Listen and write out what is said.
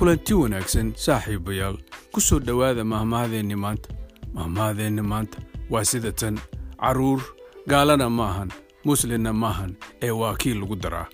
kulanti wanaagsan saaxiibayaal. Ku soo dhowaada mahmahdeenni maanta. Mahmahadeenni maanta waa sida tan. Carruur gaalana maahan muslimna maahan ee waa kii lagu daraa.